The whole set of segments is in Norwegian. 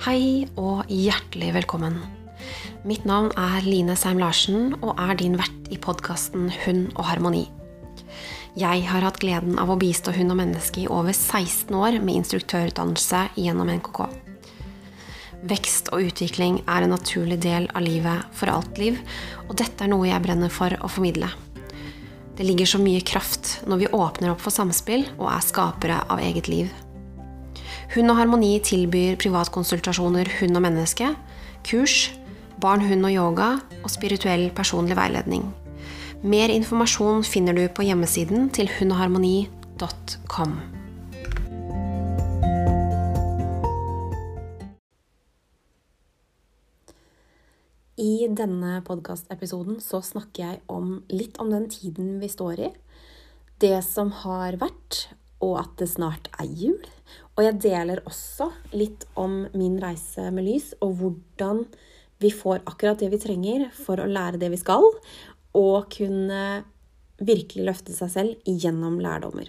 Hei og hjertelig velkommen. Mitt navn er Line Seim Larsen og er din vert i podkasten Hund og harmoni. Jeg har hatt gleden av å bistå hund og menneske i over 16 år med instruktørutdannelse gjennom NKK. Vekst og utvikling er en naturlig del av livet for alt liv, og dette er noe jeg brenner for å formidle. Det ligger så mye kraft når vi åpner opp for samspill og er skapere av eget liv. Hund og Harmoni tilbyr privatkonsultasjoner hund og menneske, kurs, barn, hund og yoga og spirituell personlig veiledning. Mer informasjon finner du på hjemmesiden til hundogharmoni.com. I denne podkastepisoden så snakker jeg om litt om den tiden vi står i. Det som har vært, og at det snart er jul. Og jeg deler også litt om min reise med lys, og hvordan vi får akkurat det vi trenger for å lære det vi skal, og kunne virkelig løfte seg selv gjennom lærdommer.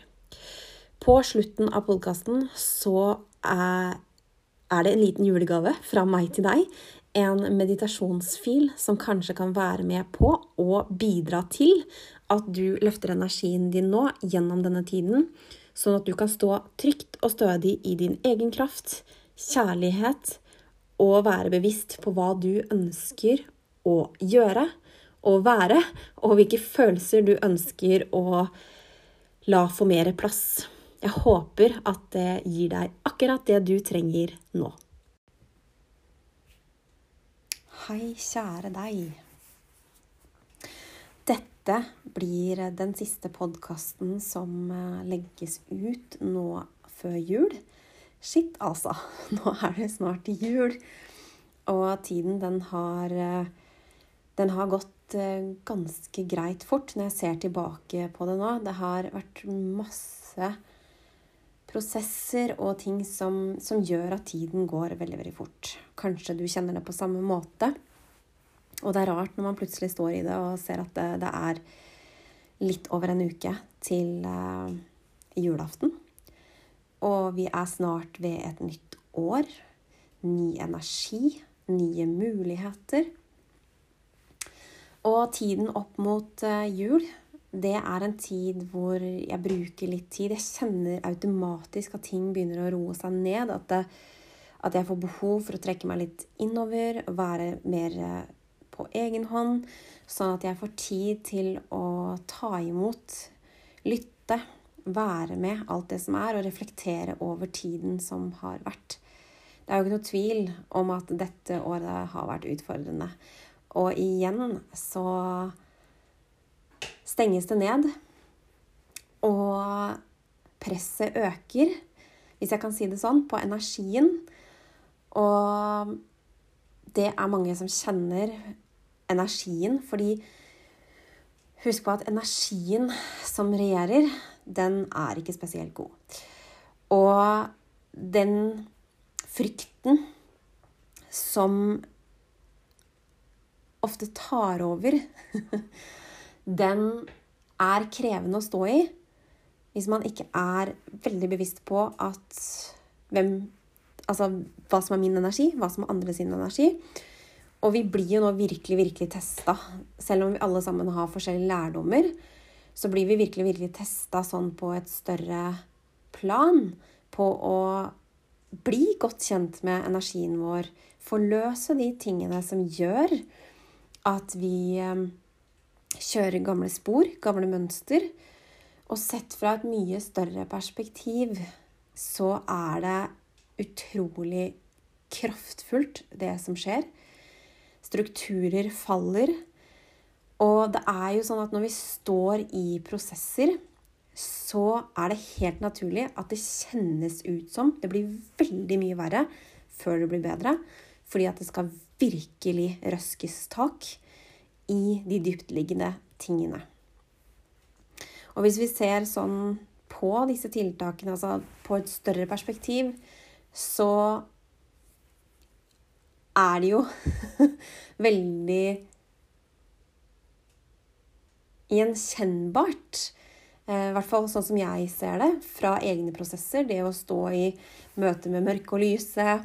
På slutten av podkasten så er, er det en liten julegave fra meg til deg. En meditasjonsfil som kanskje kan være med på å bidra til at du løfter energien din nå gjennom denne tiden sånn at du kan stå trygt og stødig i din egen kraft, kjærlighet og være bevisst på hva du ønsker å gjøre og være, og hvilke følelser du ønsker å la få mer plass. Jeg håper at det gir deg akkurat det du trenger nå. Hei, kjære deg. Dette blir den siste podkasten som eh, legges ut nå før jul. Shit, altså. Nå er det snart jul. Og tiden, den har eh, Den har gått eh, ganske greit fort når jeg ser tilbake på det nå. Det har vært masse prosesser og ting som, som gjør at tiden går veldig, veldig fort. Kanskje du kjenner det på samme måte. Og det er rart når man plutselig står i det og ser at det, det er litt over en uke til uh, julaften. Og vi er snart ved et nytt år. Ny energi, nye muligheter. Og tiden opp mot uh, jul, det er en tid hvor jeg bruker litt tid. Jeg kjenner automatisk at ting begynner å roe seg ned. At, det, at jeg får behov for å trekke meg litt innover, være mer uh, på egen hånd, sånn at jeg får tid til å ta imot, lytte, være med alt det som er, og reflektere over tiden som har vært. Det er jo ikke noe tvil om at dette året har vært utfordrende. Og igjen så stenges det ned. Og presset øker, hvis jeg kan si det sånn, på energien. Og det er mange som kjenner energien, fordi husk på at energien som regjerer, den er ikke spesielt god. Og den frykten som ofte tar over, den er krevende å stå i hvis man ikke er veldig bevisst på at hvem Altså hva som er min energi, hva som er andre sin energi. Og vi blir jo nå virkelig, virkelig testa. Selv om vi alle sammen har forskjellige lærdommer, så blir vi virkelig, virkelig testa sånn på et større plan. På å bli godt kjent med energien vår. Forløse de tingene som gjør at vi eh, kjører gamle spor, gamle mønster. Og sett fra et mye større perspektiv så er det utrolig kraftfullt, det som skjer strukturer faller. Og det er jo sånn at når vi står i prosesser, så er det helt naturlig at det kjennes ut som det blir veldig mye verre før det blir bedre. Fordi at det skal virkelig røskes tak i de dyptliggende tingene. Og hvis vi ser sånn på disse tiltakene, altså på et større perspektiv, så er det jo veldig gjenkjennbart. Eh, I hvert fall sånn som jeg ser det, fra egne prosesser. Det å stå i møte med mørke og lyse.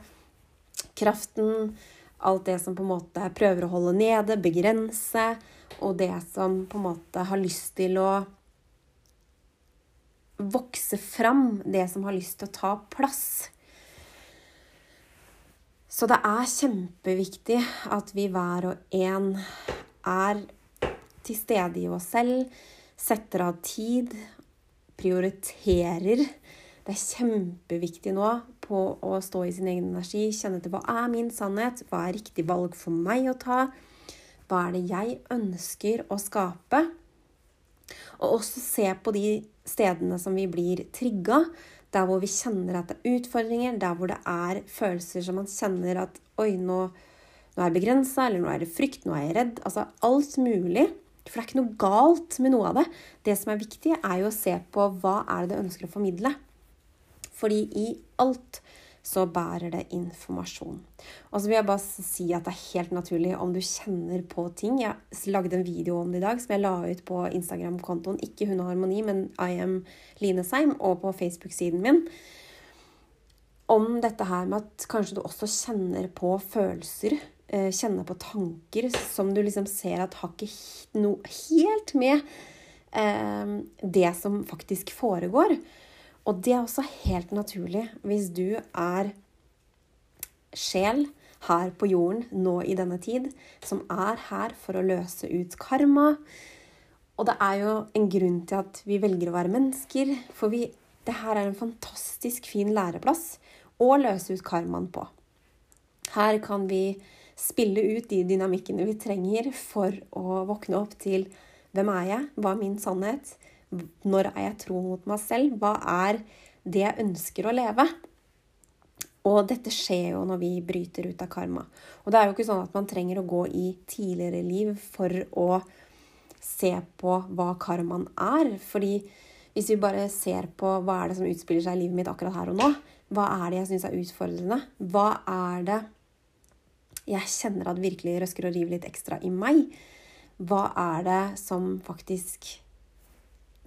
kraften, alt det som på en måte prøver å holde nede, begrense, og det som på en måte har lyst til å vokse fram, det som har lyst til å ta plass. Så det er kjempeviktig at vi hver og en er til stede i oss selv, setter av tid, prioriterer. Det er kjempeviktig nå på å stå i sin egen energi, kjenne til hva er min sannhet, hva er riktig valg for meg å ta, hva er det jeg ønsker å skape? Og også se på de stedene som vi blir trigga, der hvor vi kjenner at det er utfordringer, der hvor det er følelser som man kjenner at Oi, nå, nå er jeg begrensa, eller nå er det frykt, nå er jeg redd. Altså alt mulig. For det er ikke noe galt med noe av det. Det som er viktig, er jo å se på hva er det du ønsker å formidle. Fordi i alt så bærer det informasjon. Og så vil jeg bare si at det er helt naturlig om du kjenner på ting. Jeg lagde en video om det i dag som jeg la ut på Instagram-kontoen. Ikke Hun og harmoni, men I am Linesheim, og på Facebook-siden min. Om dette her med at kanskje du også kjenner på følelser. Eh, kjenner på tanker som du liksom ser at har ikke noe helt med eh, det som faktisk foregår. Og det er også helt naturlig hvis du er sjel her på jorden nå i denne tid, som er her for å løse ut karma. Og det er jo en grunn til at vi velger å være mennesker, for vi, det her er en fantastisk fin læreplass å løse ut karmaen på. Her kan vi spille ut de dynamikkene vi trenger for å våkne opp til hvem er jeg, hva er min sannhet, når er jeg tro mot meg selv? Hva er det jeg ønsker å leve? Og dette skjer jo når vi bryter ut av karma. Og det er jo ikke sånn at man trenger å gå i tidligere liv for å se på hva karmaen er. Fordi hvis vi bare ser på hva er det som utspiller seg i livet mitt akkurat her og nå, hva er det jeg syns er utfordrende? Hva er det jeg kjenner at virkelig røsker og river litt ekstra i meg? Hva er det som faktisk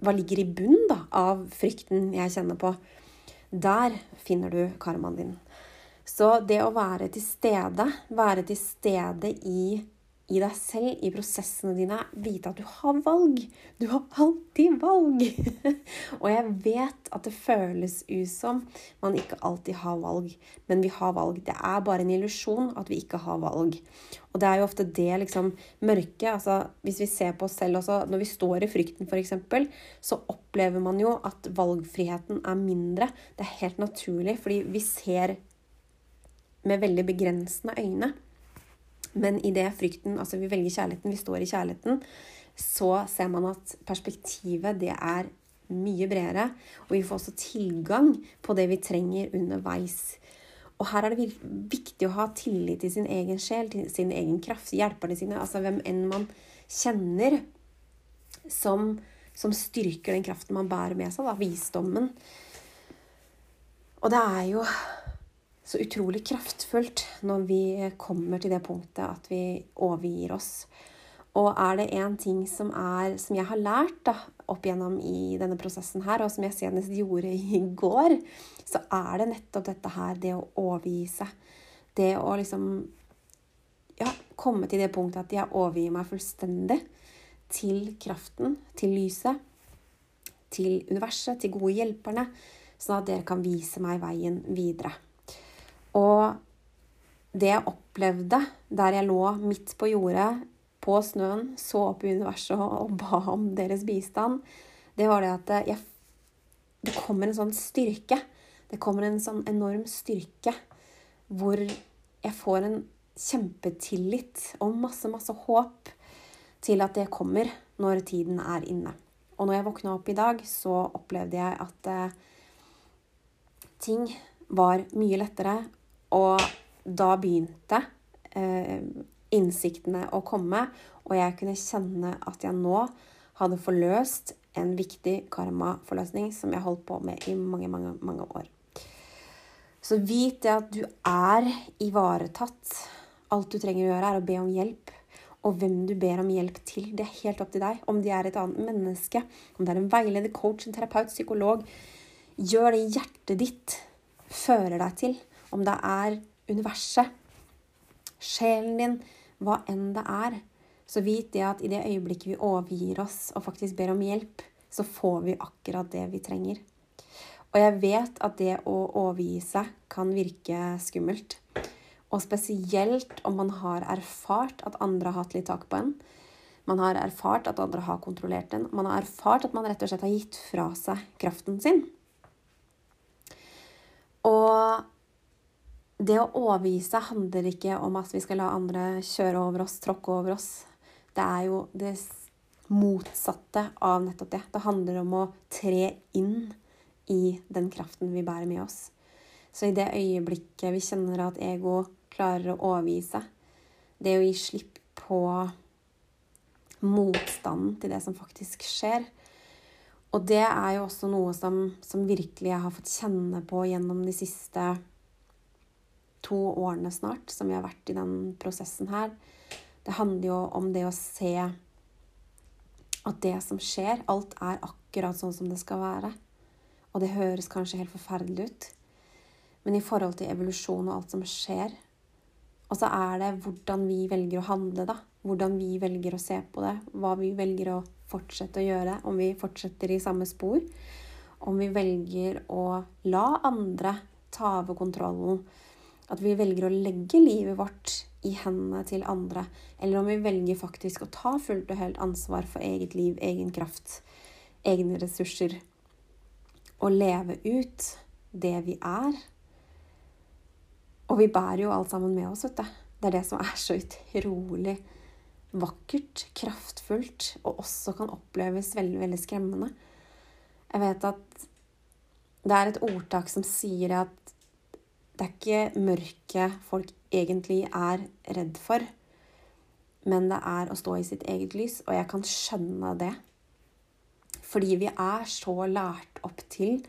hva ligger i bunnen da, av frykten jeg kjenner på? Der finner du karmaen din. Så det å være til stede, være til stede i i deg selv, i prosessene dine, vite at du har valg. Du har alltid valg! og jeg vet at det føles ut man ikke alltid har valg, men vi har valg. Det er bare en illusjon at vi ikke har valg. Og det er jo ofte det liksom mørke altså Hvis vi ser på oss selv også, når vi står i frykten f.eks., så opplever man jo at valgfriheten er mindre. Det er helt naturlig, fordi vi ser med veldig begrensende øyne. Men i det frykten, altså vi velger kjærligheten, vi står i kjærligheten, så ser man at perspektivet det er mye bredere. Og vi får også tilgang på det vi trenger underveis. Og her er det viktig å ha tillit til sin egen sjel, til sin egen kraft, hjelperne sine, altså hvem enn man kjenner som, som styrker den kraften man bærer med seg, da, visdommen. Og det er jo så utrolig kraftfullt når vi kommer til det punktet at vi overgir oss. Og er det én ting som, er, som jeg har lært da, opp igjennom i denne prosessen her, og som jeg senest gjorde i går, så er det nettopp dette her, det å overgi seg. Det å liksom ja, komme til det punktet at jeg overgir meg fullstendig til kraften, til lyset, til universet, til gode hjelperne, sånn at dere kan vise meg veien videre. Og det jeg opplevde der jeg lå midt på jordet, på snøen, så opp i universet og ba om deres bistand, det var det at jeg, det kommer en sånn styrke. Det kommer en sånn enorm styrke hvor jeg får en kjempetillit og masse, masse håp til at det kommer når tiden er inne. Og når jeg våkna opp i dag, så opplevde jeg at eh, ting var mye lettere, og da begynte eh, innsiktene å komme, og jeg kunne kjenne at jeg nå hadde forløst en viktig karmaforløsning som jeg holdt på med i mange, mange, mange år. Så vit det at du er ivaretatt. Alt du trenger å gjøre, er å be om hjelp. Og hvem du ber om hjelp til, det er helt opp til deg. Om det er et annet menneske, om det er en veileder, coach, en terapeut, psykolog. Gjør det hjertet ditt fører deg til. Om det er universet, sjelen din, hva enn det er, så vit det at i det øyeblikket vi overgir oss og faktisk ber om hjelp, så får vi akkurat det vi trenger. Og jeg vet at det å overgi seg kan virke skummelt. Og spesielt om man har erfart at andre har hatt litt tak på en. Man har erfart at andre har kontrollert en. Man har erfart at man rett og slett har gitt fra seg kraften sin. Og det å overgi seg handler ikke om at vi skal la andre kjøre over oss, tråkke over oss. Det er jo det motsatte av nettopp det. Det handler om å tre inn i den kraften vi bærer med oss. Så i det øyeblikket vi kjenner at ego klarer å overgi seg, det å gi slipp på motstanden til det som faktisk skjer Og det er jo også noe som, som virkelig jeg har fått kjenne på gjennom de siste to årene snart, som vi har vært i den prosessen her. Det handler jo om det å se at det som skjer, alt er akkurat sånn som det skal være. Og det høres kanskje helt forferdelig ut, men i forhold til evolusjon og alt som skjer Og så er det hvordan vi velger å handle, da. Hvordan vi velger å se på det. Hva vi velger å fortsette å gjøre. Om vi fortsetter i samme spor. Om vi velger å la andre ta over kontrollen. At vi velger å legge livet vårt i hendene til andre, eller om vi velger faktisk å ta fullt og helt ansvar for eget liv, egen kraft, egne ressurser, og leve ut det vi er. Og vi bærer jo alt sammen med oss, vet du. Det er det som er så utrolig vakkert, kraftfullt, og også kan oppleves veldig, veldig skremmende. Jeg vet at det er et ordtak som sier at det er ikke mørket folk egentlig er redd for, men det er å stå i sitt eget lys, og jeg kan skjønne det. Fordi vi er så lært opp til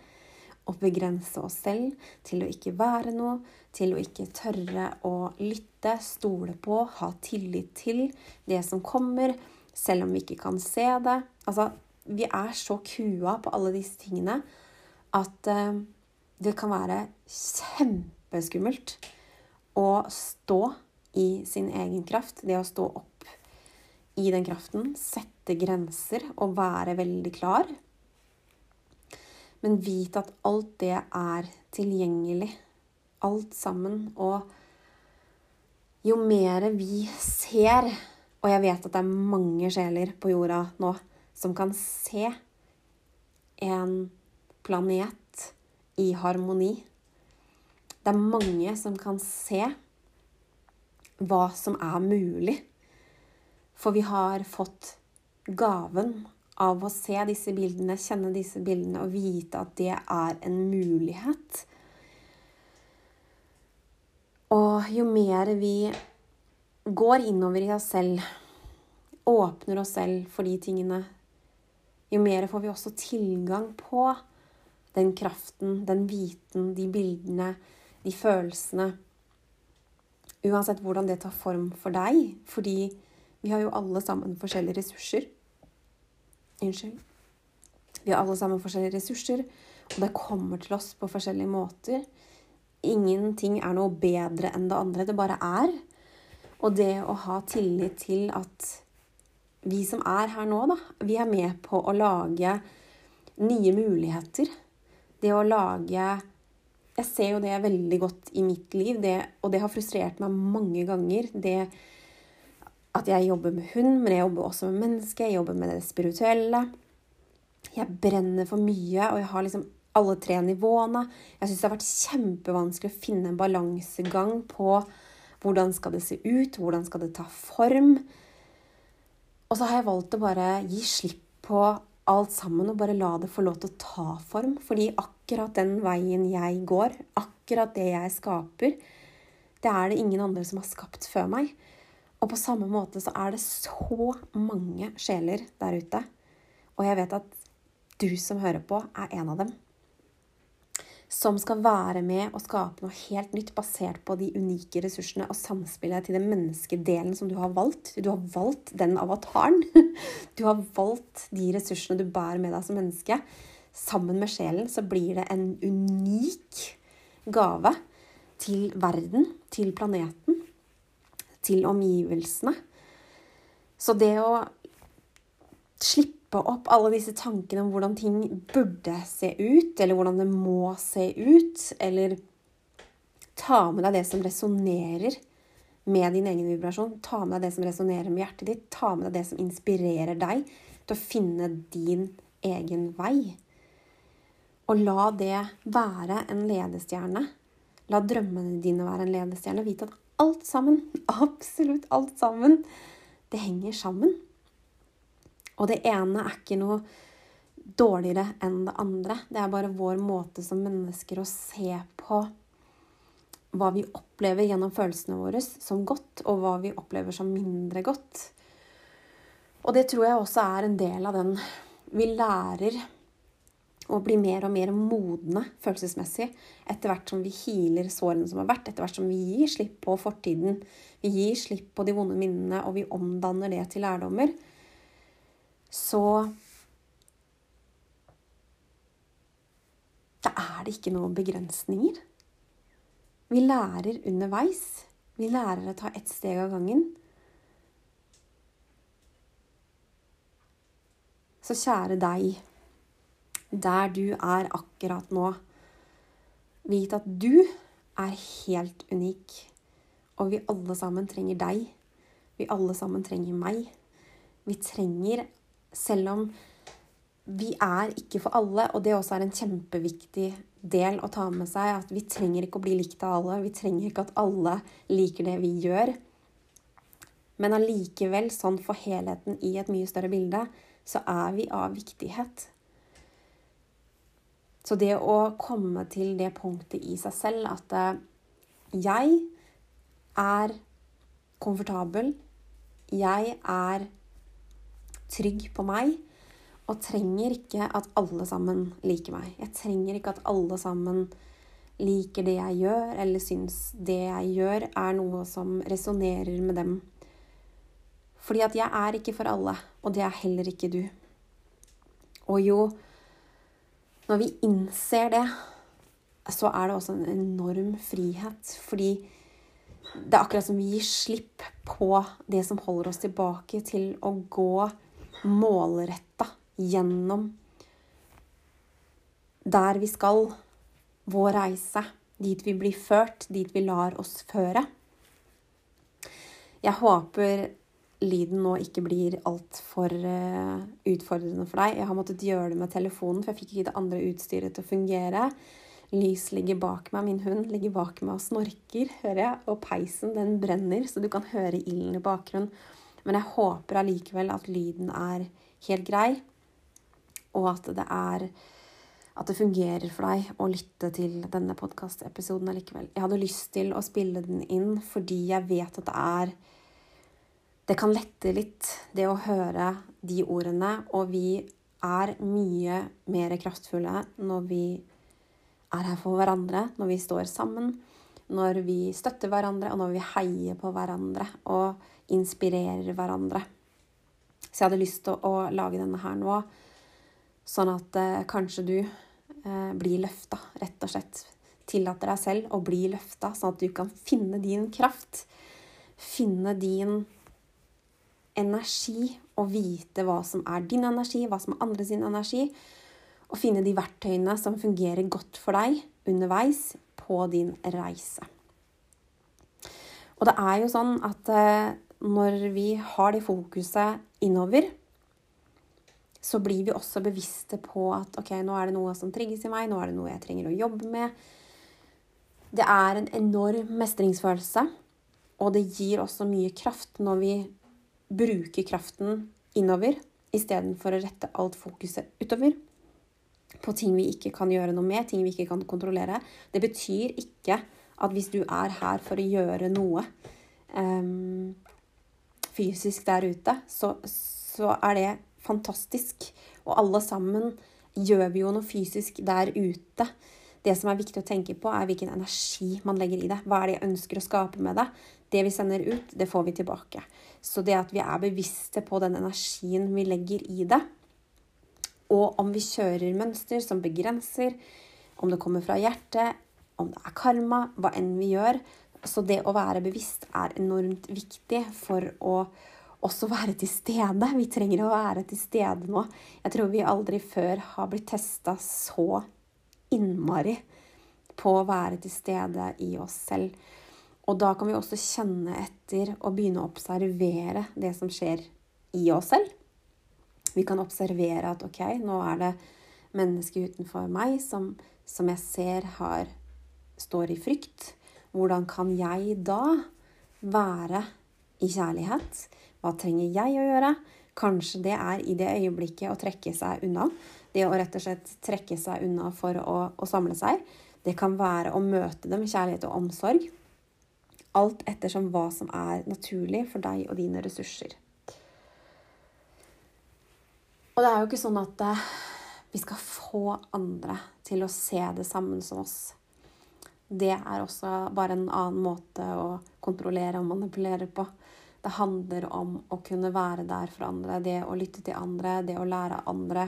å begrense oss selv, til å ikke være noe, til å ikke tørre å lytte, stole på, ha tillit til det som kommer, selv om vi ikke kan se det. Altså, vi er så kua på alle disse tingene at uh, det kan være kjempeskummelt å stå i sin egen kraft, det å stå opp i den kraften, sette grenser og være veldig klar. Men vit at alt det er tilgjengelig. Alt sammen. Og jo mer vi ser Og jeg vet at det er mange sjeler på jorda nå som kan se en planet i harmoni det er mange som kan se hva som er mulig. For vi har fått gaven av å se disse bildene, kjenne disse bildene og vite at det er en mulighet. Og jo mer vi går innover i oss selv, åpner oss selv for de tingene, jo mer får vi også tilgang på den kraften, den viten, de bildene, de følelsene Uansett hvordan det tar form for deg. Fordi vi har jo alle sammen forskjellige ressurser. Unnskyld. Vi har alle sammen forskjellige ressurser, og det kommer til oss på forskjellige måter. Ingenting er noe bedre enn det andre. Det bare er. Og det å ha tillit til at vi som er her nå, da, vi er med på å lage nye muligheter. Det å lage jeg ser jo det veldig godt i mitt liv, det, og det har frustrert meg mange ganger. Det at jeg jobber med hund, men jeg jobber også med mennesker. Jeg jobber med det spirituelle. Jeg brenner for mye, og jeg har liksom alle tre nivåene. Jeg syns det har vært kjempevanskelig å finne en balansegang på hvordan skal det se ut, hvordan skal det ta form. Og så har jeg valgt å bare gi slipp på alt sammen og bare la det få lov til å ta form. Fordi akkurat den veien jeg går, akkurat det jeg skaper, det er det ingen andre som har skapt før meg. Og på samme måte så er det så mange sjeler der ute. Og jeg vet at du som hører på, er en av dem som skal være med og skape noe helt nytt basert på de unike ressursene og samspillet til den menneskedelen som du har valgt. Du har valgt den avataren. Du har valgt de ressursene du bærer med deg som menneske. Sammen med sjelen så blir det en unik gave til verden, til planeten, til omgivelsene. Så det å slippe opp alle disse tankene om hvordan ting burde se ut, eller hvordan det må se ut, eller ta med deg det som resonnerer med din egen vibrasjon. Ta med deg det som resonnerer med hjertet ditt. Ta med deg det som inspirerer deg til å finne din egen vei. Og la det være en ledestjerne. La drømmene dine være en ledestjerne. Vite at alt sammen, absolutt alt sammen, det henger sammen. Og det ene er ikke noe dårligere enn det andre. Det er bare vår måte som mennesker å se på hva vi opplever gjennom følelsene våre som godt, og hva vi opplever som mindre godt. Og det tror jeg også er en del av den Vi lærer å bli mer og mer modne følelsesmessig etter hvert som vi healer sårene som har vært, etter hvert som vi gir slipp på fortiden. Vi gir slipp på de vonde minnene, og vi omdanner det til lærdommer. Så Da er det ikke noen begrensninger. Vi lærer underveis. Vi lærer å ta ett steg av gangen. Så kjære deg, der du er akkurat nå, vit at du er helt unik. Og vi alle sammen trenger deg. Vi alle sammen trenger meg. Vi trenger, selv om vi er ikke for alle, og det også er en kjempeviktig del å ta med seg at vi trenger ikke å bli likt av alle. Vi trenger ikke at alle liker det vi gjør. Men allikevel, sånn for helheten i et mye større bilde, så er vi av viktighet. Så det å komme til det punktet i seg selv at eh, jeg er komfortabel, jeg er trygg på meg, og trenger ikke at alle sammen liker meg. Jeg trenger ikke at alle sammen liker det jeg gjør, eller syns det jeg gjør, er noe som resonnerer med dem. Fordi at jeg er ikke for alle, og det er heller ikke du. Og jo Når vi innser det, så er det også en enorm frihet. Fordi det er akkurat som vi gir slipp på det som holder oss tilbake, til å gå målretta gjennom der vi skal, vår reise, dit vi blir ført, dit vi lar oss føre. Jeg håper lyden nå ikke blir altfor uh, utfordrende for deg. Jeg har måttet gjøre det med telefonen, for jeg fikk ikke det andre utstyret til å fungere. Lys ligger bak meg, min hund ligger bak meg og snorker, hører jeg. Og peisen, den brenner, så du kan høre ilden i bakgrunnen. Men jeg håper allikevel at lyden er helt grei og at det er at det fungerer for deg å lytte til denne podkastepisoden allikevel. Jeg hadde lyst til å spille den inn fordi jeg vet at det er Det kan lette litt, det å høre de ordene. Og vi er mye mer kraftfulle når vi er her for hverandre, når vi står sammen, når vi støtter hverandre, og når vi heier på hverandre og inspirerer hverandre. Så jeg hadde lyst til å, lage denne her nå Sånn at eh, kanskje du eh, blir løfta, rett og slett. Tillater deg selv å bli løfta, sånn at du kan finne din kraft. Finne din energi og vite hva som er din energi, hva som er andre sin energi. Og finne de verktøyene som fungerer godt for deg underveis på din reise. Og det er jo sånn at eh, når vi har det fokuset innover, så blir vi også bevisste på at ok, nå er det noe som trigges i meg, nå er det noe jeg trenger å jobbe med. Det er en enorm mestringsfølelse, og det gir også mye kraft når vi bruker kraften innover istedenfor å rette alt fokuset utover på ting vi ikke kan gjøre noe med, ting vi ikke kan kontrollere. Det betyr ikke at hvis du er her for å gjøre noe um, fysisk der ute, så, så er det fantastisk. Og alle sammen gjør vi jo noe fysisk der ute. Det som er viktig å tenke på, er hvilken energi man legger i det. Hva er det jeg ønsker å skape med det? Det vi sender ut, det får vi tilbake. Så det at vi er bevisste på den energien vi legger i det, og om vi kjører mønster som begrenser, om det kommer fra hjertet, om det er karma, hva enn vi gjør. Så det å være bevisst er enormt viktig for å også være til stede. Vi trenger å være til stede nå. Jeg tror vi aldri før har blitt testa så innmari på å være til stede i oss selv. Og da kan vi også kjenne etter og begynne å observere det som skjer i oss selv. Vi kan observere at ok, nå er det mennesket utenfor meg som, som jeg ser har, står i frykt. Hvordan kan jeg da være i kjærlighet? Hva trenger jeg å gjøre? Kanskje det er i det øyeblikket å trekke seg unna. Det å rett og slett trekke seg unna for å, å samle seg. Det kan være å møte dem med kjærlighet og omsorg. Alt ettersom hva som er naturlig for deg og dine ressurser. Og det er jo ikke sånn at eh, vi skal få andre til å se det sammen som oss. Det er også bare en annen måte å kontrollere og manipulere på. Det handler om å kunne være der for andre, det å lytte til andre, det å lære andre.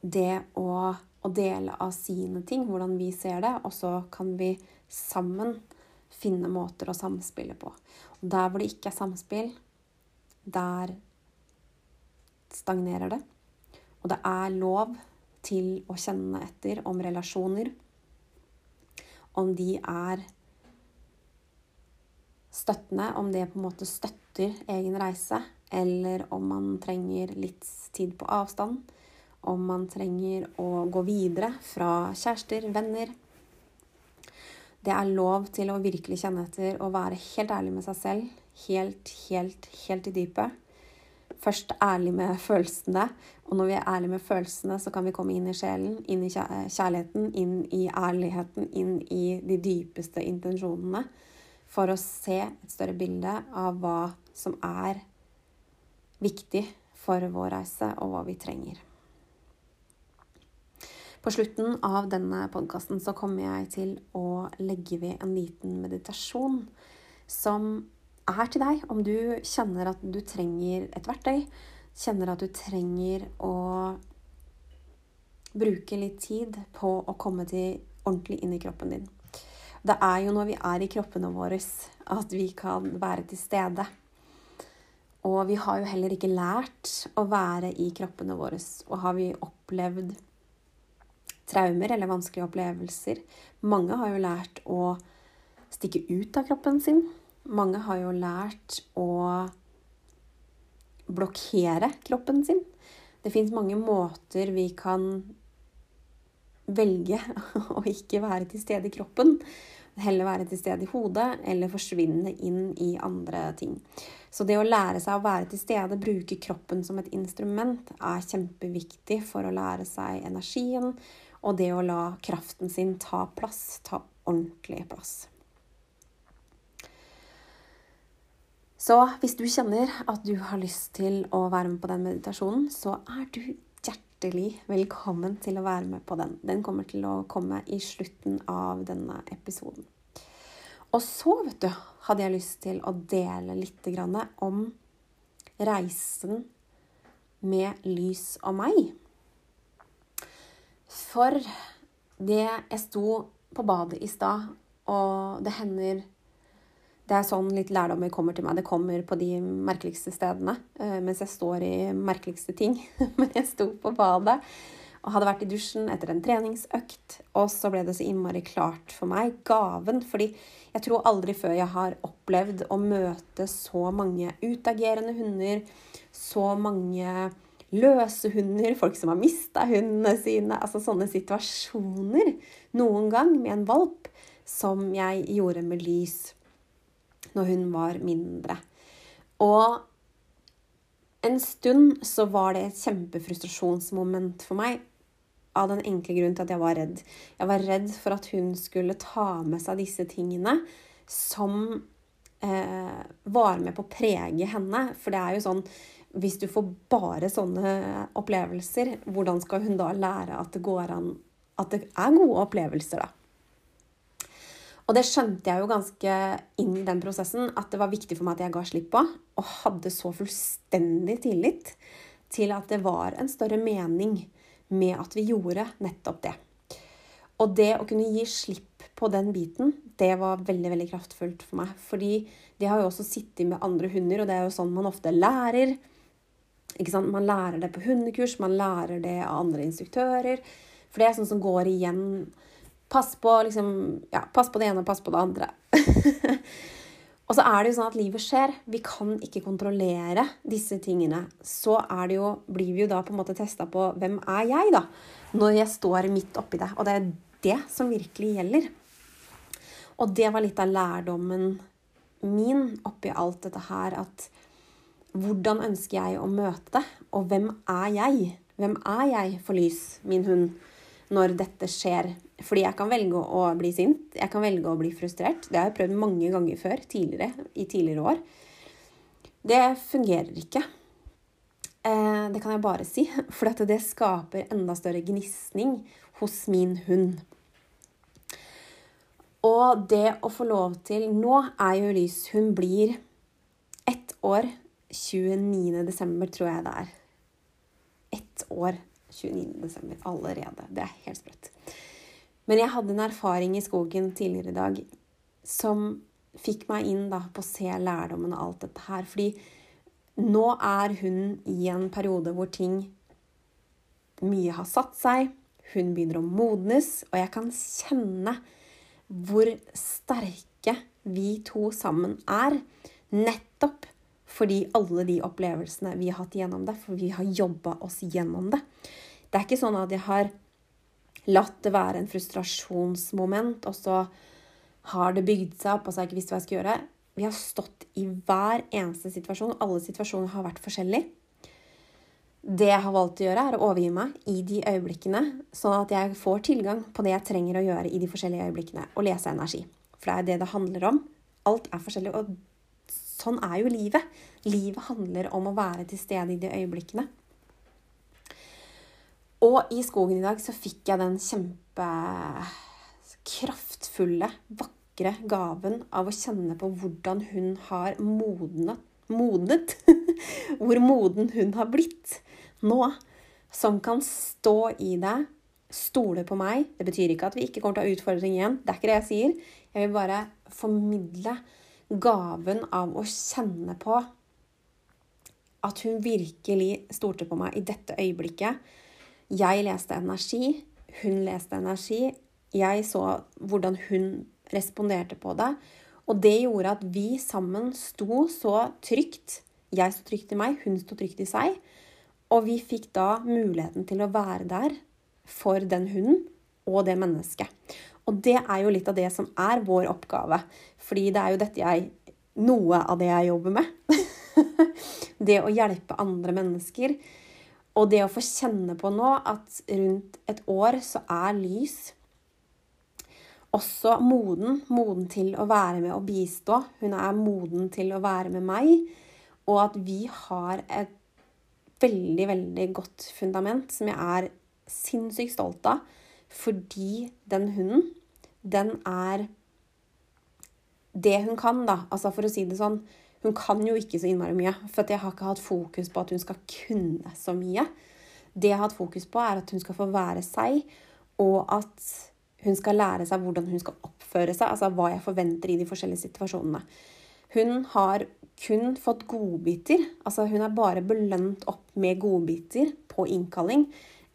Det å, å dele av sine ting, hvordan vi ser det, og så kan vi sammen finne måter å samspille på. Og der hvor det ikke er samspill, der stagnerer det. Og det er lov til å kjenne etter om relasjoner. Om de er støttende, om det på en måte støtter egen reise, eller om man trenger litt tid på avstand. Om man trenger å gå videre fra kjærester, venner, det er lov til å virkelig kjenne etter og være helt ærlig med seg selv. Helt, helt, helt i dypet. Først ærlig med følelsene. Og når vi er ærlige med følelsene, så kan vi komme inn i sjelen, inn i kjærligheten, inn i ærligheten, inn i de dypeste intensjonene. For å se et større bilde av hva som er viktig for vår reise, og hva vi trenger. På slutten av denne podkasten så kommer jeg til å legge ved en liten meditasjon som er til deg om du kjenner at du trenger et verktøy, kjenner at du trenger å bruke litt tid på å komme til ordentlig inn i kroppen din. Det er jo når vi er i kroppene våre at vi kan være til stede. Og vi har jo heller ikke lært å være i kroppene våre. Og har vi opplevd traumer eller vanskelige opplevelser. Mange har jo lært å stikke ut av kroppen sin. Mange har jo lært å blokkere kroppen sin. Det fins mange måter vi kan velge å ikke være til stede i kroppen. Heller være til stede i hodet eller forsvinne inn i andre ting. Så det å lære seg å være til stede, bruke kroppen som et instrument, er kjempeviktig for å lære seg energien, og det å la kraften sin ta plass, ta ordentlig plass. Så hvis du kjenner at du har lyst til å være med på den meditasjonen, så er du hjertelig velkommen til å være med på den. Den kommer til å komme i slutten av denne episoden. Og så, vet du, hadde jeg lyst til å dele litt om reisen med lys og meg. For det Jeg sto på badet i stad, og det hender Det er sånn litt lærdommer kommer til meg. Det kommer på de merkeligste stedene uh, mens jeg står i merkeligste ting. Men jeg sto på badet og hadde vært i dusjen etter en treningsøkt, og så ble det så innmari klart for meg, gaven, fordi jeg tror aldri før jeg har opplevd å møte så mange utagerende hunder, så mange løse hunder, folk som har mista hundene sine. Altså sånne situasjoner noen gang med en valp som jeg gjorde med lys når hun var mindre. Og en stund så var det et kjempefrustrasjonsmoment for meg. Av den enkle grunn til at jeg var redd. Jeg var redd for at hun skulle ta med seg disse tingene som eh, var med på å prege henne. For det er jo sånn hvis du får bare sånne opplevelser, hvordan skal hun da lære at det går an At det er gode opplevelser, da? Og det skjønte jeg jo ganske inn i den prosessen at det var viktig for meg at jeg ga slipp på, og hadde så fullstendig tillit til at det var en større mening med at vi gjorde nettopp det. Og det å kunne gi slipp på den biten, det var veldig veldig kraftfullt for meg. Fordi det har jo også sittet med andre hunder, og det er jo sånn man ofte lærer. Man lærer det på hundekurs, man lærer det av andre instruktører. For det er sånn som går igjen. Pass på, liksom, ja, pass på det ene og pass på det andre. og så er det jo sånn at livet skjer. Vi kan ikke kontrollere disse tingene. Så jo, blir vi jo da på en måte testa på hvem er jeg, da? Når jeg står midt oppi det. Og det er det som virkelig gjelder. Og det var litt av lærdommen min oppi alt dette her, at hvordan ønsker jeg å møte det? Og hvem er jeg? Hvem er jeg for Lys, min hund, når dette skjer? Fordi jeg kan velge å bli sint, jeg kan velge å bli frustrert. Det har jeg prøvd mange ganger før, tidligere, i tidligere år. Det fungerer ikke. Eh, det kan jeg bare si. For det skaper enda større gnisning hos min hund. Og det å få lov til Nå er jo Lys Hun blir ett år 29. desember, tror jeg det er. Ett år 29. desember allerede. Det er helt sprøtt. Men jeg hadde en erfaring i skogen tidligere i dag som fikk meg inn da, på å se lærdommen av alt dette her. Fordi nå er hun i en periode hvor ting mye har satt seg. Hun begynner å modnes, og jeg kan kjenne hvor sterke vi to sammen er. Nettopp fordi alle de opplevelsene vi har hatt gjennom det, for vi har jobba oss gjennom det. Det er ikke sånn at jeg har latt det være en frustrasjonsmoment, og så har det bygd seg opp, og så har jeg ikke visst hva jeg skal gjøre. Vi har stått i hver eneste situasjon. Alle situasjoner har vært forskjellige. Det jeg har valgt å gjøre, er å overgi meg i de øyeblikkene, sånn at jeg får tilgang på det jeg trenger å gjøre i de forskjellige øyeblikkene, og lese energi. For det er det det handler om. Alt er forskjellig, og sånn er jo livet. Livet handler om å være til stede i de øyeblikkene. Og i skogen i dag så fikk jeg den kjempekraftfulle, vakre gaven av å kjenne på hvordan hun har modnet modnet. Hvor moden hun har blitt nå. Som kan stå i det, stole på meg. Det betyr ikke at vi ikke kommer til å ha utfordringer igjen. Det er ikke det jeg sier. Jeg vil bare formidle gaven av å kjenne på at hun virkelig stolte på meg i dette øyeblikket. Jeg leste energi, hun leste energi. Jeg så hvordan hun responderte på det. Og det gjorde at vi sammen sto så trygt. Jeg sto trygt i meg, hun sto trygt i seg. Og vi fikk da muligheten til å være der for den hunden og det mennesket. Og det er jo litt av det som er vår oppgave. Fordi det er jo dette jeg Noe av det jeg jobber med. det å hjelpe andre mennesker. Og det å få kjenne på nå at rundt et år så er lys også moden. Moden til å være med og bistå. Hun er moden til å være med meg. Og at vi har et veldig, veldig godt fundament som jeg er sinnssykt stolt av. Fordi den hunden, den er det hun kan, da. Altså for å si det sånn. Hun kan jo ikke så innmari mye. For jeg har ikke hatt fokus på at hun skal kunne så mye. Det jeg har hatt fokus på, er at hun skal få være seg, og at hun skal lære seg hvordan hun skal oppføre seg, altså hva jeg forventer i de forskjellige situasjonene. Hun har kun fått godbiter. Altså hun er bare belønt opp med godbiter på innkalling.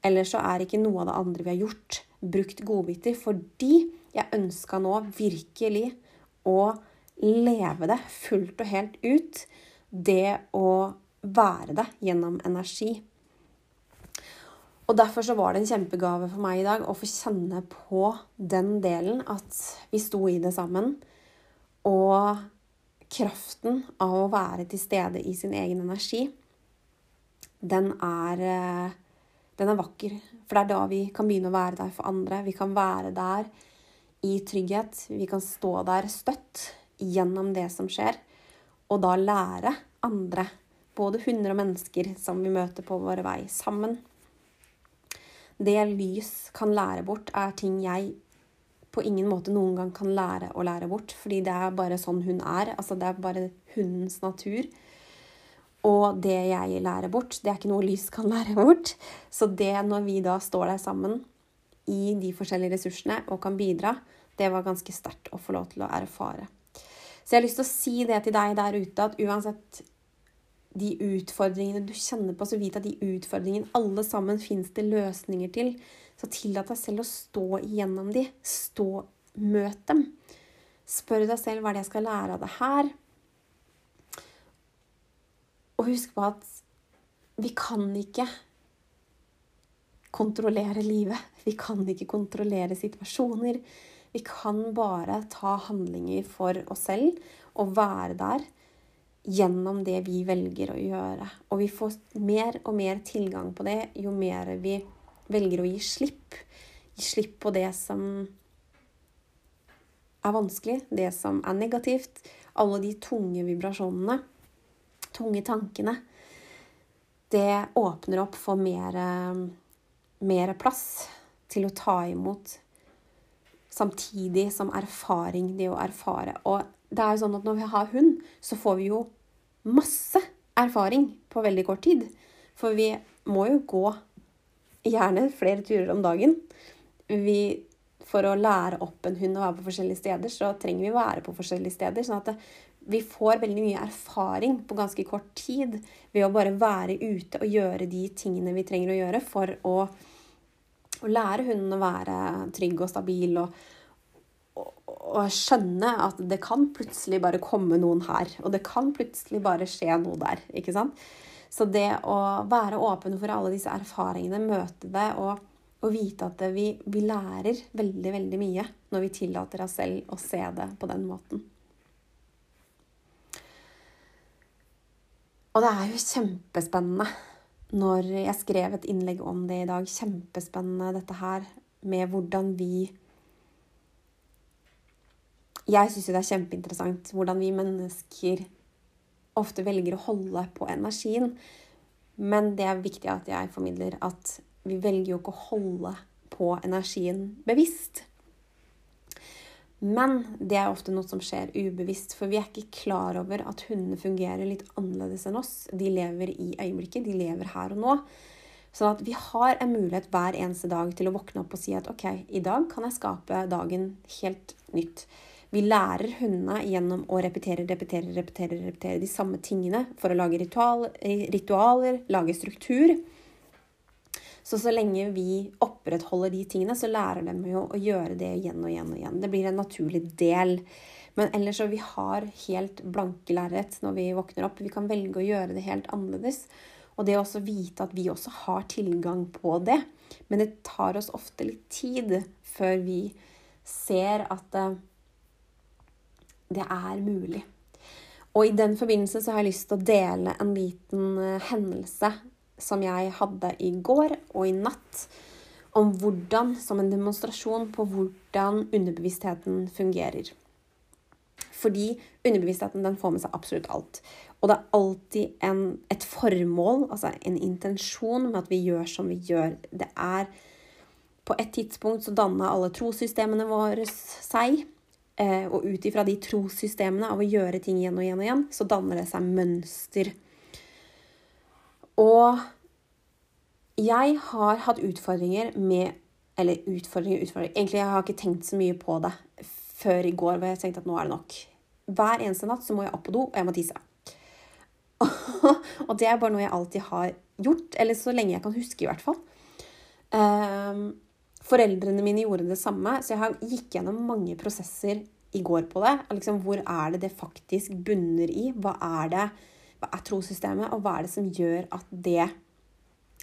Eller så er ikke noe av det andre vi har gjort, brukt godbiter. Fordi jeg ønska nå virkelig å leve det fullt og helt ut. Det å være det gjennom energi. Og Derfor så var det en kjempegave for meg i dag å få kjenne på den delen. At vi sto i det sammen. Og kraften av å være til stede i sin egen energi, den er, eh, den er vakker. For det er da vi kan begynne å være der for andre. Vi kan være der i trygghet. Vi kan stå der støtt gjennom det som skjer. Og da lære andre, både hunder og mennesker som vi møter på våre vei, sammen. Det lys kan lære bort, er ting jeg på ingen måte noen gang kan lære å lære bort. Fordi det er bare sånn hun er. Altså, det er bare hundens natur. Og det jeg lærer bort, det er ikke noe lys kan lære bort. Så det når vi da står der sammen i de forskjellige ressursene og kan bidra, det var ganske sterkt å få lov til å erfare. Så jeg har lyst til å si det til deg der ute, at uansett de utfordringene du kjenner på, så vit at de utfordringene alle sammen fins det løsninger til. Så tillat deg selv å stå igjennom de. Stå, møt dem. Spør deg selv hva er det jeg skal lære av det her. Og husk på at vi kan ikke kontrollere livet. Vi kan ikke kontrollere situasjoner. Vi kan bare ta handlinger for oss selv og være der gjennom det vi velger å gjøre. Og vi får mer og mer tilgang på det jo mer vi velger å gi slipp. Gi slipp på det som er vanskelig, det som er negativt. Alle de tunge vibrasjonene, tunge tankene. Det åpner opp for mer, mer plass til å ta imot samtidig som erfaring, det å erfare. Og det er jo sånn at når vi har hund, så får vi jo masse erfaring på veldig kort tid. For vi må jo gå gjerne flere turer om dagen. Vi, for å lære opp en hund å være på forskjellige steder, så trenger vi å være på forskjellige steder. sånn at det, vi får veldig mye erfaring på ganske kort tid ved å bare være ute og gjøre de tingene vi trenger å gjøre for å å lære hunden å være trygg og stabil og, og, og, skjønne at det kan plutselig bare komme noen her. Og det kan plutselig bare skje noe der. ikke sant? Så det å være åpen for alle disse erfaringene, møte det og, og vite at vi, vi lærer veldig, veldig mye når vi tillater oss selv å se det på den måten. Og det er jo kjempespennende når jeg skrev et innlegg om det i dag. Kjempespennende dette her med hvordan vi Jeg syns jo det er kjempeinteressant hvordan vi mennesker ofte velger å holde på energien. Men det er viktig at jeg formidler at vi velger jo ikke å holde på energien bevisst. Men det er ofte noe som skjer ubevisst, for vi er ikke klar over at hundene fungerer litt annerledes enn oss. De lever i øyeblikket, de lever her og nå. Sånn at vi har en mulighet hver eneste dag til å våkne opp og si at ok, i dag kan jeg skape dagen helt nytt. Vi lærer hundene gjennom å repetere, repetere, repetere, repetere de samme tingene for å lage ritual, ritualer, lage struktur. Så så lenge vi opprettholder de tingene, så lærer de jo å gjøre det igjen og igjen og igjen. Det blir en naturlig del. Men ellers så vi har helt blanke lerret når vi våkner opp. Vi kan velge å gjøre det helt annerledes. Og det å også vite at vi også har tilgang på det. Men det tar oss ofte litt tid før vi ser at det, det er mulig. Og i den forbindelse så har jeg lyst til å dele en liten eh, hendelse som jeg hadde i går og i natt, om hvordan, som en demonstrasjon på hvordan underbevisstheten fungerer. Fordi underbevisstheten den får med seg absolutt alt. Og det er alltid en, et formål, altså en intensjon med at vi gjør som vi gjør. Det er På et tidspunkt så danna alle trossystemene våre seg. Eh, og ut ifra de trossystemene av å gjøre ting igjen og igjen og igjen, så danner det seg mønster. Og jeg har hatt utfordringer med Eller utfordringer, utfordringer Egentlig jeg har ikke tenkt så mye på det før i går, hvor jeg tenkte at nå er det nok. Hver eneste natt så må jeg opp på do, og jeg må tisse. og det er bare noe jeg alltid har gjort. Eller så lenge jeg kan huske, i hvert fall. Um, foreldrene mine gjorde det samme, så jeg har gikk gjennom mange prosesser i går på det. Liksom, hvor er det det faktisk bunner i? Hva er det? Hva er trossystemet, og hva er det som gjør at det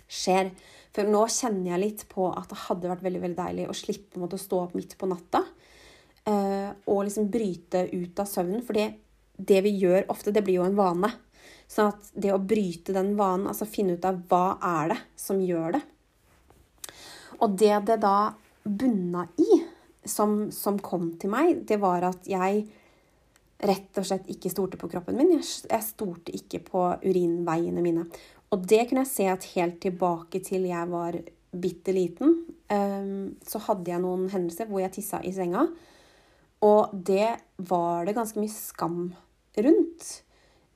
skjer? For nå kjenner jeg litt på at det hadde vært veldig veldig deilig å slippe å stå opp midt på natta eh, og liksom bryte ut av søvnen. For det vi gjør ofte, det blir jo en vane. Sånn at det å bryte den vanen, altså finne ut av hva er det som gjør det Og det det da bunna i, som, som kom til meg, det var at jeg rett og slett ikke stolte på kroppen min. Jeg stolte ikke på urinveiene mine. Og det kunne jeg se at helt tilbake til jeg var bitte liten, ehm, så hadde jeg noen hendelser hvor jeg tissa i senga. Og det var det ganske mye skam rundt.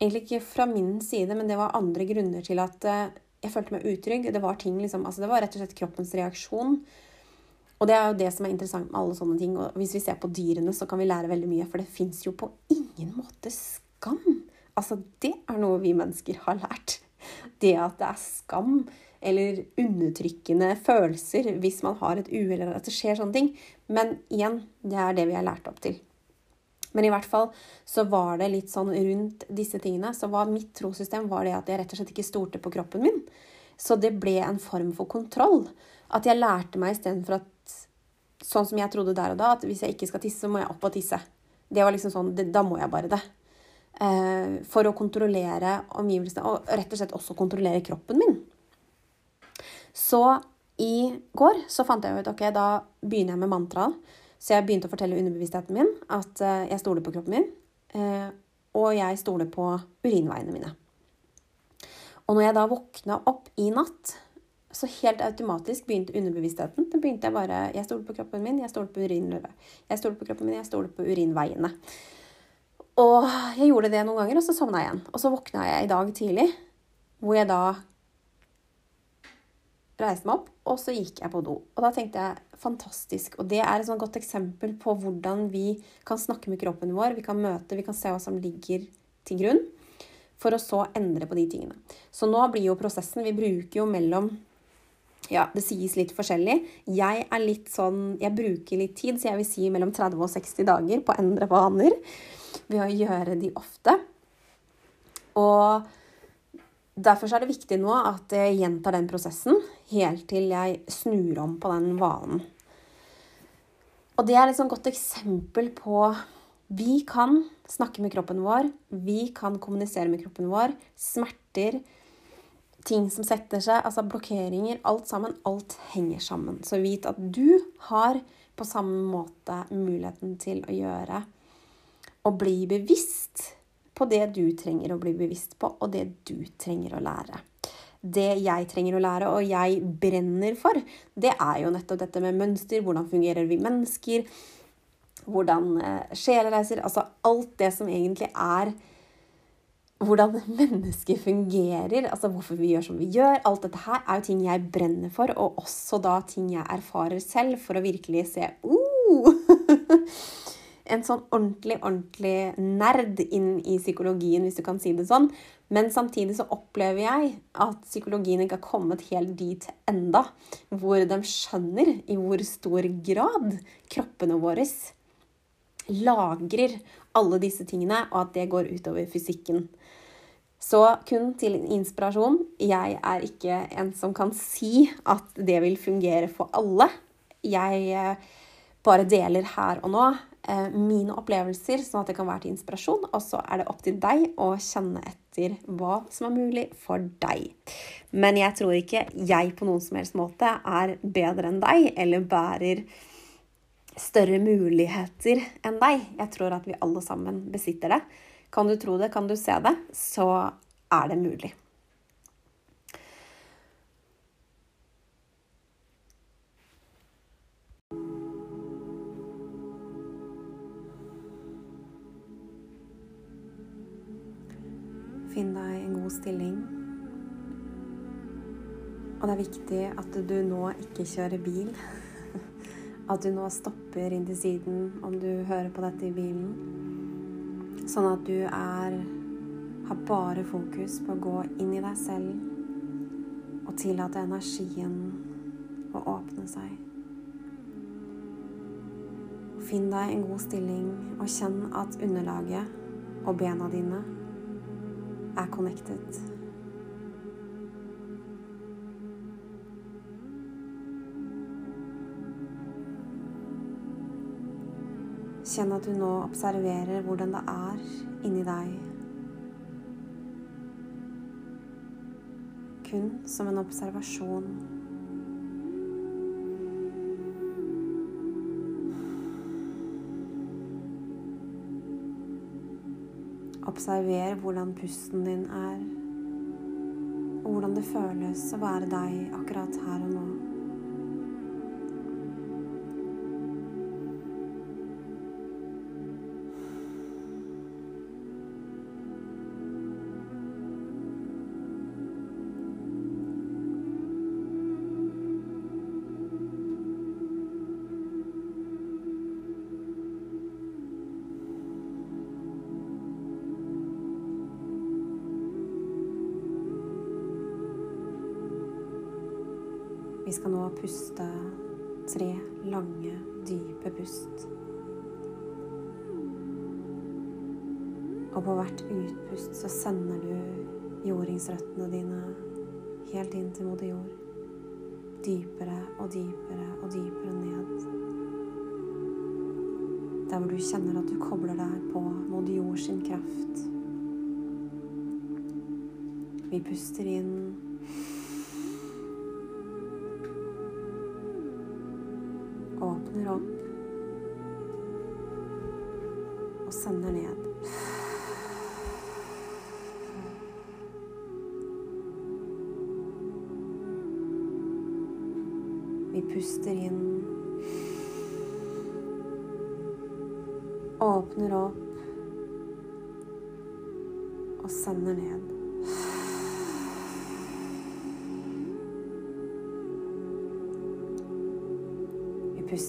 Egentlig ikke fra min side, men det var andre grunner til at eh, jeg følte meg utrygg. Det var ting liksom, altså det var rett og slett kroppens reaksjon. Og det er jo det som er interessant med alle sånne ting. Og hvis vi ser på dyrene, så kan vi lære veldig mye. For det fins jo på ingen måte skam. Altså, det er noe vi mennesker har lært. Det at det er skam eller undertrykkende følelser hvis man har et uhell eller at det skjer sånne ting. Men igjen, det er det vi er lært opp til. Men i hvert fall så var det litt sånn rundt disse tingene. Så var mitt trossystem var det at jeg rett og slett ikke stolte på kroppen min. Så det ble en form for kontroll. At jeg lærte meg istedenfor at Sånn som jeg trodde der og da, at hvis jeg ikke skal tisse, så må jeg opp og tisse. Det var liksom sånn det, Da må jeg bare det. Eh, for å kontrollere omgivelsene, og rett og slett også kontrollere kroppen min. Så i går så fant jeg ut ok, da begynner jeg med mantraet. Så jeg begynte å fortelle underbevisstheten min at uh, jeg stoler på kroppen min. Uh, og jeg stoler på urinveiene mine. Og når jeg da våkna opp i natt, så helt automatisk begynte underbevisstheten. Da begynte jeg bare Jeg stoler på kroppen min, jeg stoler på urinløvet. Jeg stoler på kroppen min, jeg stoler på urinveiene. Og jeg gjorde det noen ganger, og så sovna jeg igjen. Og så våkna jeg i dag tidlig, hvor jeg da reiste meg opp, og så gikk jeg på do. Og da tenkte jeg fantastisk. Og det er et sånn godt eksempel på hvordan vi kan snakke med kroppen vår. Vi kan møte, vi kan se hva som ligger til grunn, for å så endre på de tingene. Så nå blir jo prosessen Vi bruker jo mellom ja, det sies litt forskjellig. Jeg er litt sånn Jeg bruker litt tid, så jeg vil si mellom 30 og 60 dager på å endre vaner ved å gjøre de ofte. Og Derfor er det viktig nå at jeg gjentar den prosessen helt til jeg snur om på den vanen. Og det er et sånn godt eksempel på Vi kan snakke med kroppen vår. Vi kan kommunisere med kroppen vår. Smerter, ting som setter seg, altså blokkeringer. Alt sammen. Alt henger sammen. Så vit at du har på samme måte muligheten til å gjøre og bli bevisst på det du trenger å bli bevisst på, og det du trenger å lære. Det jeg trenger å lære, og jeg brenner for, det er jo nettopp dette med mønster. Hvordan fungerer vi mennesker? Hvordan eh, sjeler reiser. Altså alt det som egentlig er hvordan mennesker fungerer, altså hvorfor vi gjør som vi gjør. Alt dette her er jo ting jeg brenner for, og også da ting jeg erfarer selv, for å virkelig se uh, en sånn ordentlig, ordentlig nerd inn i psykologien, hvis du kan si det sånn. Men samtidig så opplever jeg at psykologien ikke har kommet helt dit enda, hvor de skjønner i hvor stor grad kroppene våre lagrer alle disse tingene, og at det går utover fysikken. Så kun til inspirasjon. Jeg er ikke en som kan si at det vil fungere for alle. Jeg eh, bare deler her og nå Eh, mine opplevelser, sånn at det kan være til inspirasjon. Og så er det opp til deg å kjenne etter hva som er mulig for deg. Men jeg tror ikke jeg på noen som helst måte er bedre enn deg, eller bærer større muligheter enn deg. Jeg tror at vi alle sammen besitter det. Kan du tro det, kan du se det, så er det mulig. Finn deg en god stilling. Og det er viktig at du nå ikke kjører bil. At du nå stopper inn til siden om du hører på dette i bilen. Sånn at du er har bare fokus på å gå inn i deg selv og tillate energien å åpne seg. Finn deg en god stilling og kjenn at underlaget og bena dine er connected. Kjenn at du nå observerer hvordan det er inni deg. Kun som en observasjon. Observer hvordan pusten din er, og hvordan det føles å være deg akkurat her og nå. Puste tre lange, dype pust. Og på hvert utpust så sender du jordingsrøttene dine helt inn til moder jord. Dypere og dypere og dypere ned. Der hvor du kjenner at du kobler deg på moder jord sin kraft. Vi puster inn opp og sender ned. Vi puster inn. Åpner opp og sender ned.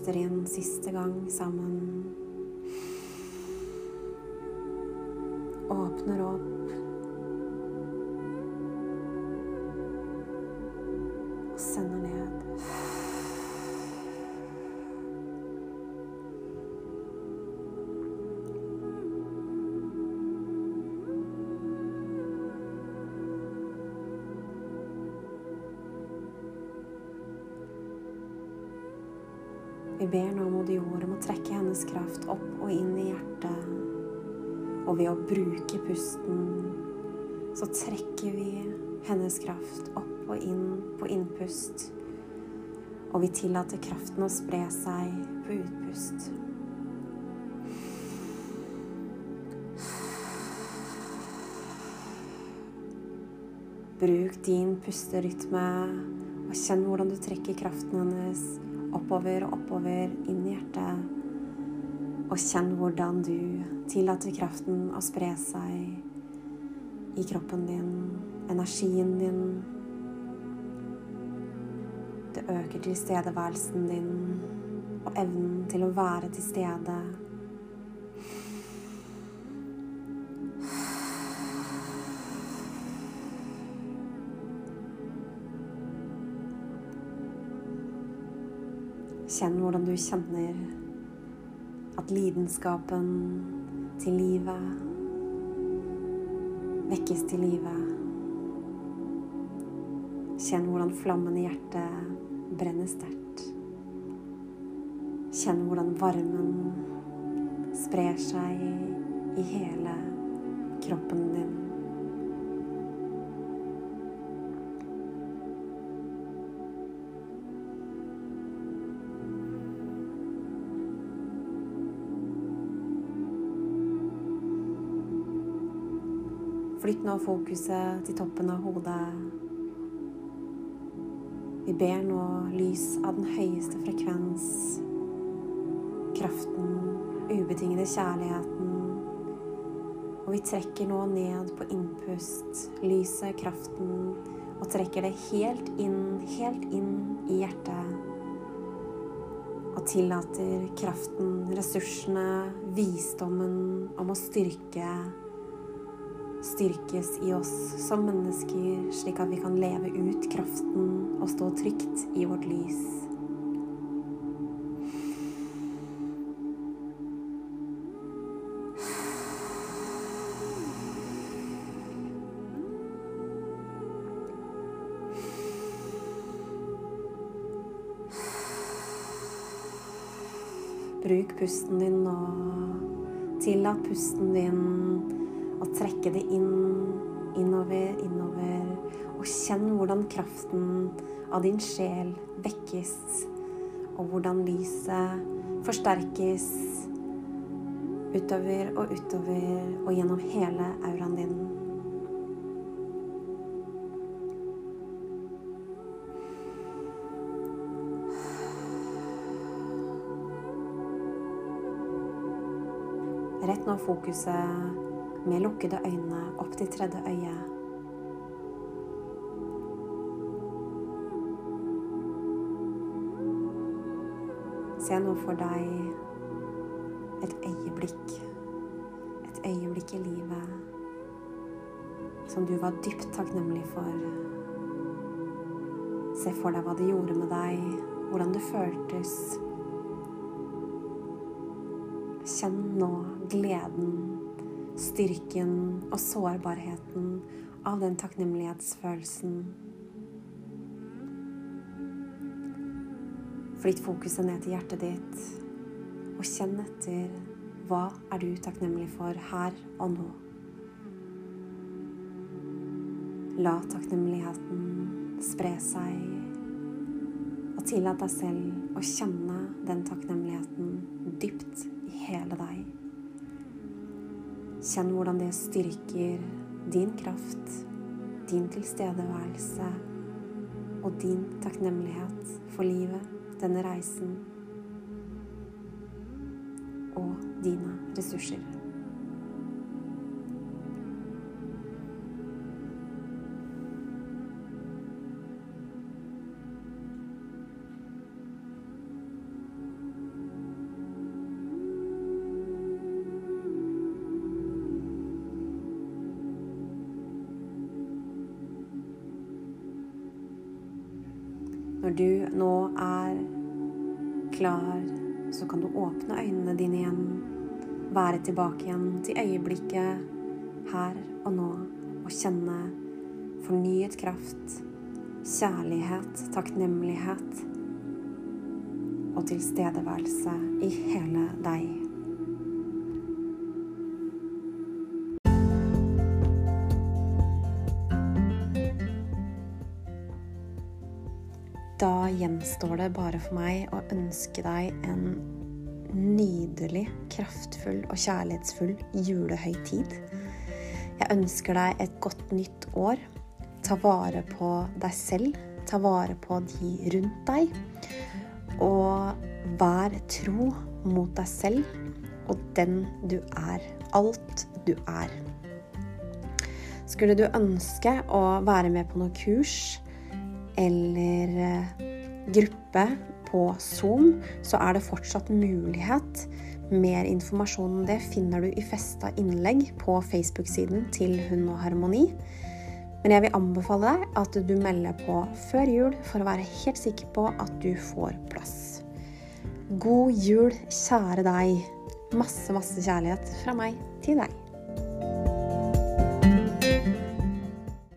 Puster inn siste gang sammen. Bruke pusten så trekker vi hennes kraft opp og inn på innpust. Og vi tillater kraften å spre seg på utpust. Bruk din pusterytme og kjenn hvordan du trekker kraften hennes oppover og oppover inn i hjertet. Og kjenn hvordan du tillater kraften å spre seg i kroppen din, energien din. Det øker tilstedeværelsen din og evnen til å være til stede. Kjenn hvordan du kjenner at lidenskapen til livet vekkes til livet. Kjenn hvordan flammen i hjertet brenner sterkt. Kjenn hvordan varmen sprer seg i hele kroppen din. Flytt nå fokuset til toppen av hodet. Vi ber nå lys av den høyeste frekvens, kraften, ubetingede kjærligheten. Og vi trekker nå ned på innpust, lyset, kraften, og trekker det helt inn, helt inn i hjertet. Og tillater kraften, ressursene, visdommen om å styrke styrkes i oss som mennesker, slik at vi kan leve ut kraften og stå trygt i vårt lys. Bruk pusten din nå. Tillat pusten din og trekke det inn, innover, innover. Og kjenn hvordan kraften av din sjel vekkes, og hvordan lyset forsterkes utover og utover og gjennom hele auraen din. Rett nå fokuset med lukkede øyne opp til tredje øye. Se nå for deg et øyeblikk, et øyeblikk i livet som du var dypt takknemlig for. Se for deg hva det gjorde med deg, hvordan det føltes. Kjenn nå gleden, styrken og sårbarheten av den takknemlighetsfølelsen. Flytt fokuset ned til hjertet ditt, og kjenn etter hva er du takknemlig for her og nå. La takknemligheten spre seg, og tillat deg selv å kjenne den takknemligheten dypt i hele deg. Kjenn hvordan det styrker din kraft, din tilstedeværelse og din takknemlighet for livet, denne reisen og dine ressurser. Når du nå er klar, så kan du åpne øynene dine igjen. Være tilbake igjen til øyeblikket her og nå og kjenne fornyet kraft, kjærlighet, takknemlighet og tilstedeværelse i hele deg. Gjenstår det bare for meg å ønske deg en nydelig, kraftfull og kjærlighetsfull julehøytid. Jeg ønsker deg et godt nytt år. Ta vare på deg selv. Ta vare på de rundt deg. Og vær tro mot deg selv og den du er. Alt du er. Skulle du ønske å være med på noe kurs eller eh, gruppe på Zoom, så er det fortsatt mulighet. Mer informasjon om det finner du i festa innlegg på Facebook-siden til Hund og Harmoni. Men jeg vil anbefale deg at du melder på før jul for å være helt sikker på at du får plass. God jul, kjære deg. Masse, masse kjærlighet fra meg til deg.